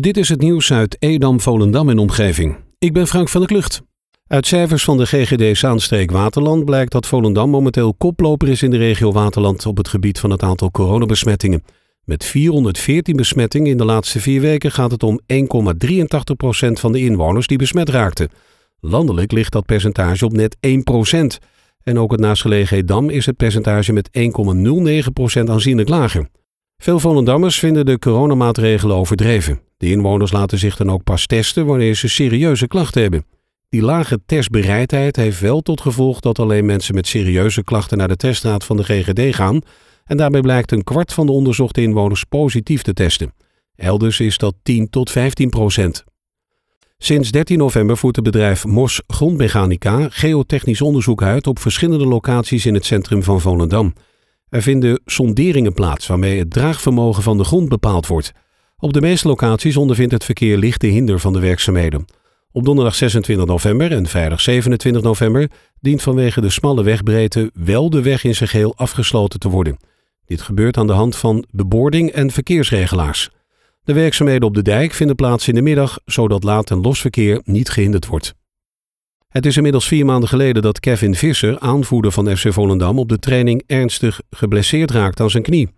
Dit is het nieuws uit Edam, Volendam en omgeving. Ik ben Frank van der Klucht. Uit cijfers van de GGD Zaanstreek Waterland blijkt dat Volendam momenteel koploper is in de regio Waterland op het gebied van het aantal coronabesmettingen. Met 414 besmettingen in de laatste vier weken gaat het om 1,83% van de inwoners die besmet raakten. Landelijk ligt dat percentage op net 1%. En ook het naastgelegen Edam is het percentage met 1,09% aanzienlijk lager. Veel Volendammers vinden de coronamaatregelen overdreven. De inwoners laten zich dan ook pas testen wanneer ze serieuze klachten hebben. Die lage testbereidheid heeft wel tot gevolg dat alleen mensen met serieuze klachten naar de testraad van de GGD gaan. En daarbij blijkt een kwart van de onderzochte inwoners positief te testen. Elders is dat 10 tot 15 procent. Sinds 13 november voert het bedrijf Mos Grondmechanica geotechnisch onderzoek uit op verschillende locaties in het centrum van Volendam. Er vinden sonderingen plaats waarmee het draagvermogen van de grond bepaald wordt. Op de meeste locaties ondervindt het verkeer lichte hinder van de werkzaamheden. Op donderdag 26 november en vrijdag 27 november dient vanwege de smalle wegbreedte wel de weg in zijn geheel afgesloten te worden. Dit gebeurt aan de hand van beboording en verkeersregelaars. De werkzaamheden op de dijk vinden plaats in de middag, zodat laat- en losverkeer niet gehinderd wordt. Het is inmiddels vier maanden geleden dat Kevin Visser, aanvoerder van FC Volendam, op de training ernstig geblesseerd raakt aan zijn knie.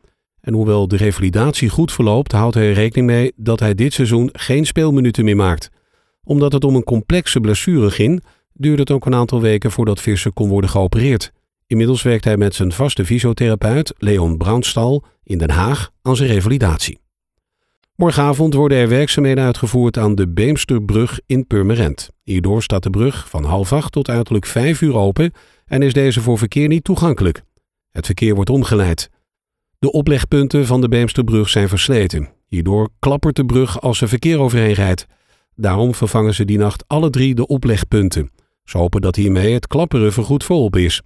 En hoewel de revalidatie goed verloopt, houdt hij rekening mee dat hij dit seizoen geen speelminuten meer maakt. Omdat het om een complexe blessure ging, duurde het ook een aantal weken voordat Visser kon worden geopereerd. Inmiddels werkt hij met zijn vaste fysiotherapeut, Leon Braunstal, in Den Haag aan zijn revalidatie. Morgenavond worden er werkzaamheden uitgevoerd aan de Beemsterbrug in Purmerend. Hierdoor staat de brug van half acht tot uiterlijk vijf uur open en is deze voor verkeer niet toegankelijk. Het verkeer wordt omgeleid. De oplegpunten van de Beemsterbrug zijn versleten. Hierdoor klappert de brug als er verkeer overheen rijdt. Daarom vervangen ze die nacht alle drie de oplegpunten. Ze hopen dat hiermee het klapperen vergoed volop is.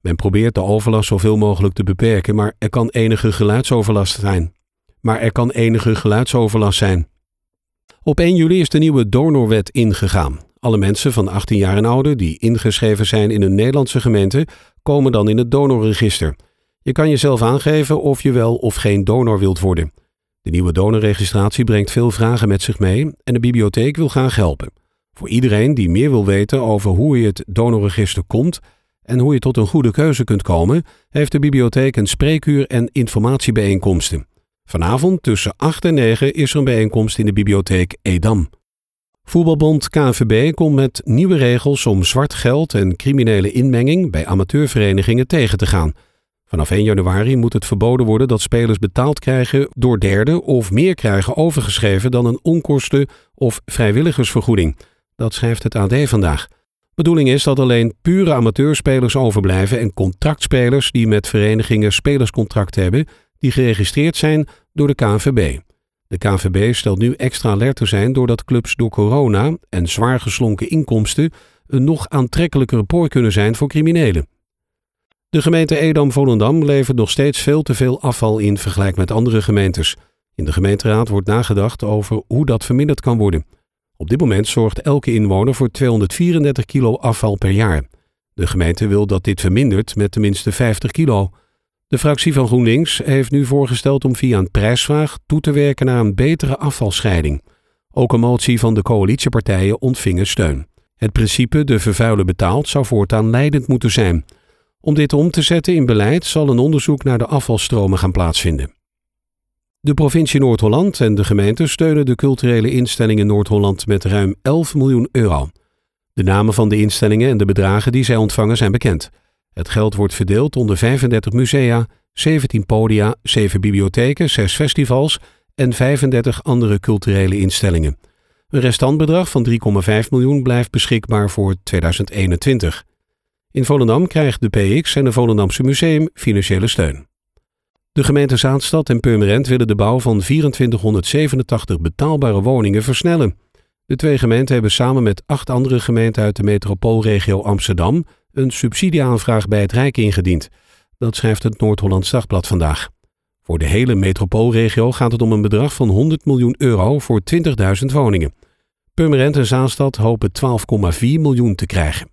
Men probeert de overlast zoveel mogelijk te beperken, maar er kan enige geluidsoverlast zijn maar er kan enige geluidsoverlast zijn. Op 1 juli is de nieuwe donorwet ingegaan. Alle mensen van 18 jaar en ouder die ingeschreven zijn in een Nederlandse gemeente komen dan in het donorregister. Je kan jezelf aangeven of je wel of geen donor wilt worden. De nieuwe donorregistratie brengt veel vragen met zich mee en de bibliotheek wil graag helpen. Voor iedereen die meer wil weten over hoe je het donorregister komt en hoe je tot een goede keuze kunt komen, heeft de bibliotheek een spreekuur en informatiebijeenkomsten. Vanavond tussen 8 en 9 is er een bijeenkomst in de bibliotheek Edam. Voetbalbond KNVB komt met nieuwe regels om zwart geld en criminele inmenging bij amateurverenigingen tegen te gaan. Vanaf 1 januari moet het verboden worden dat spelers betaald krijgen door derden of meer krijgen overgeschreven dan een onkosten- of vrijwilligersvergoeding. Dat schrijft het AD vandaag. Bedoeling is dat alleen pure amateurspelers overblijven en contractspelers die met verenigingen spelerscontract hebben die geregistreerd zijn door de KNVB. De KNVB stelt nu extra alert te zijn doordat clubs door corona en zwaar geslonken inkomsten een nog aantrekkelijkere prooi kunnen zijn voor criminelen. De gemeente Edam-Volendam levert nog steeds veel te veel afval in vergelijking met andere gemeentes. In de gemeenteraad wordt nagedacht over hoe dat verminderd kan worden. Op dit moment zorgt elke inwoner voor 234 kilo afval per jaar. De gemeente wil dat dit vermindert met tenminste 50 kilo. De fractie van GroenLinks heeft nu voorgesteld om via een prijsvraag toe te werken naar een betere afvalscheiding. Ook een motie van de coalitiepartijen ontvingen steun. Het principe de vervuiler betaalt zou voortaan leidend moeten zijn. Om dit om te zetten in beleid zal een onderzoek naar de afvalstromen gaan plaatsvinden. De provincie Noord-Holland en de gemeente steunen de culturele instellingen Noord-Holland met ruim 11 miljoen euro. De namen van de instellingen en de bedragen die zij ontvangen zijn bekend. Het geld wordt verdeeld onder 35 musea, 17 podia, 7 bibliotheken, 6 festivals en 35 andere culturele instellingen. Een restantbedrag van 3,5 miljoen blijft beschikbaar voor 2021. In Volendam krijgt de PX en het Volendamse Museum financiële steun. De gemeente Zaanstad en Purmerend willen de bouw van 2487 betaalbare woningen versnellen. De twee gemeenten hebben samen met acht andere gemeenten uit de metropoolregio Amsterdam een subsidieaanvraag bij het Rijk ingediend. Dat schrijft het Noord-Hollands Dagblad vandaag. Voor de hele metropoolregio gaat het om een bedrag van 100 miljoen euro voor 20.000 woningen. Purmerend en Zaanstad hopen 12,4 miljoen te krijgen.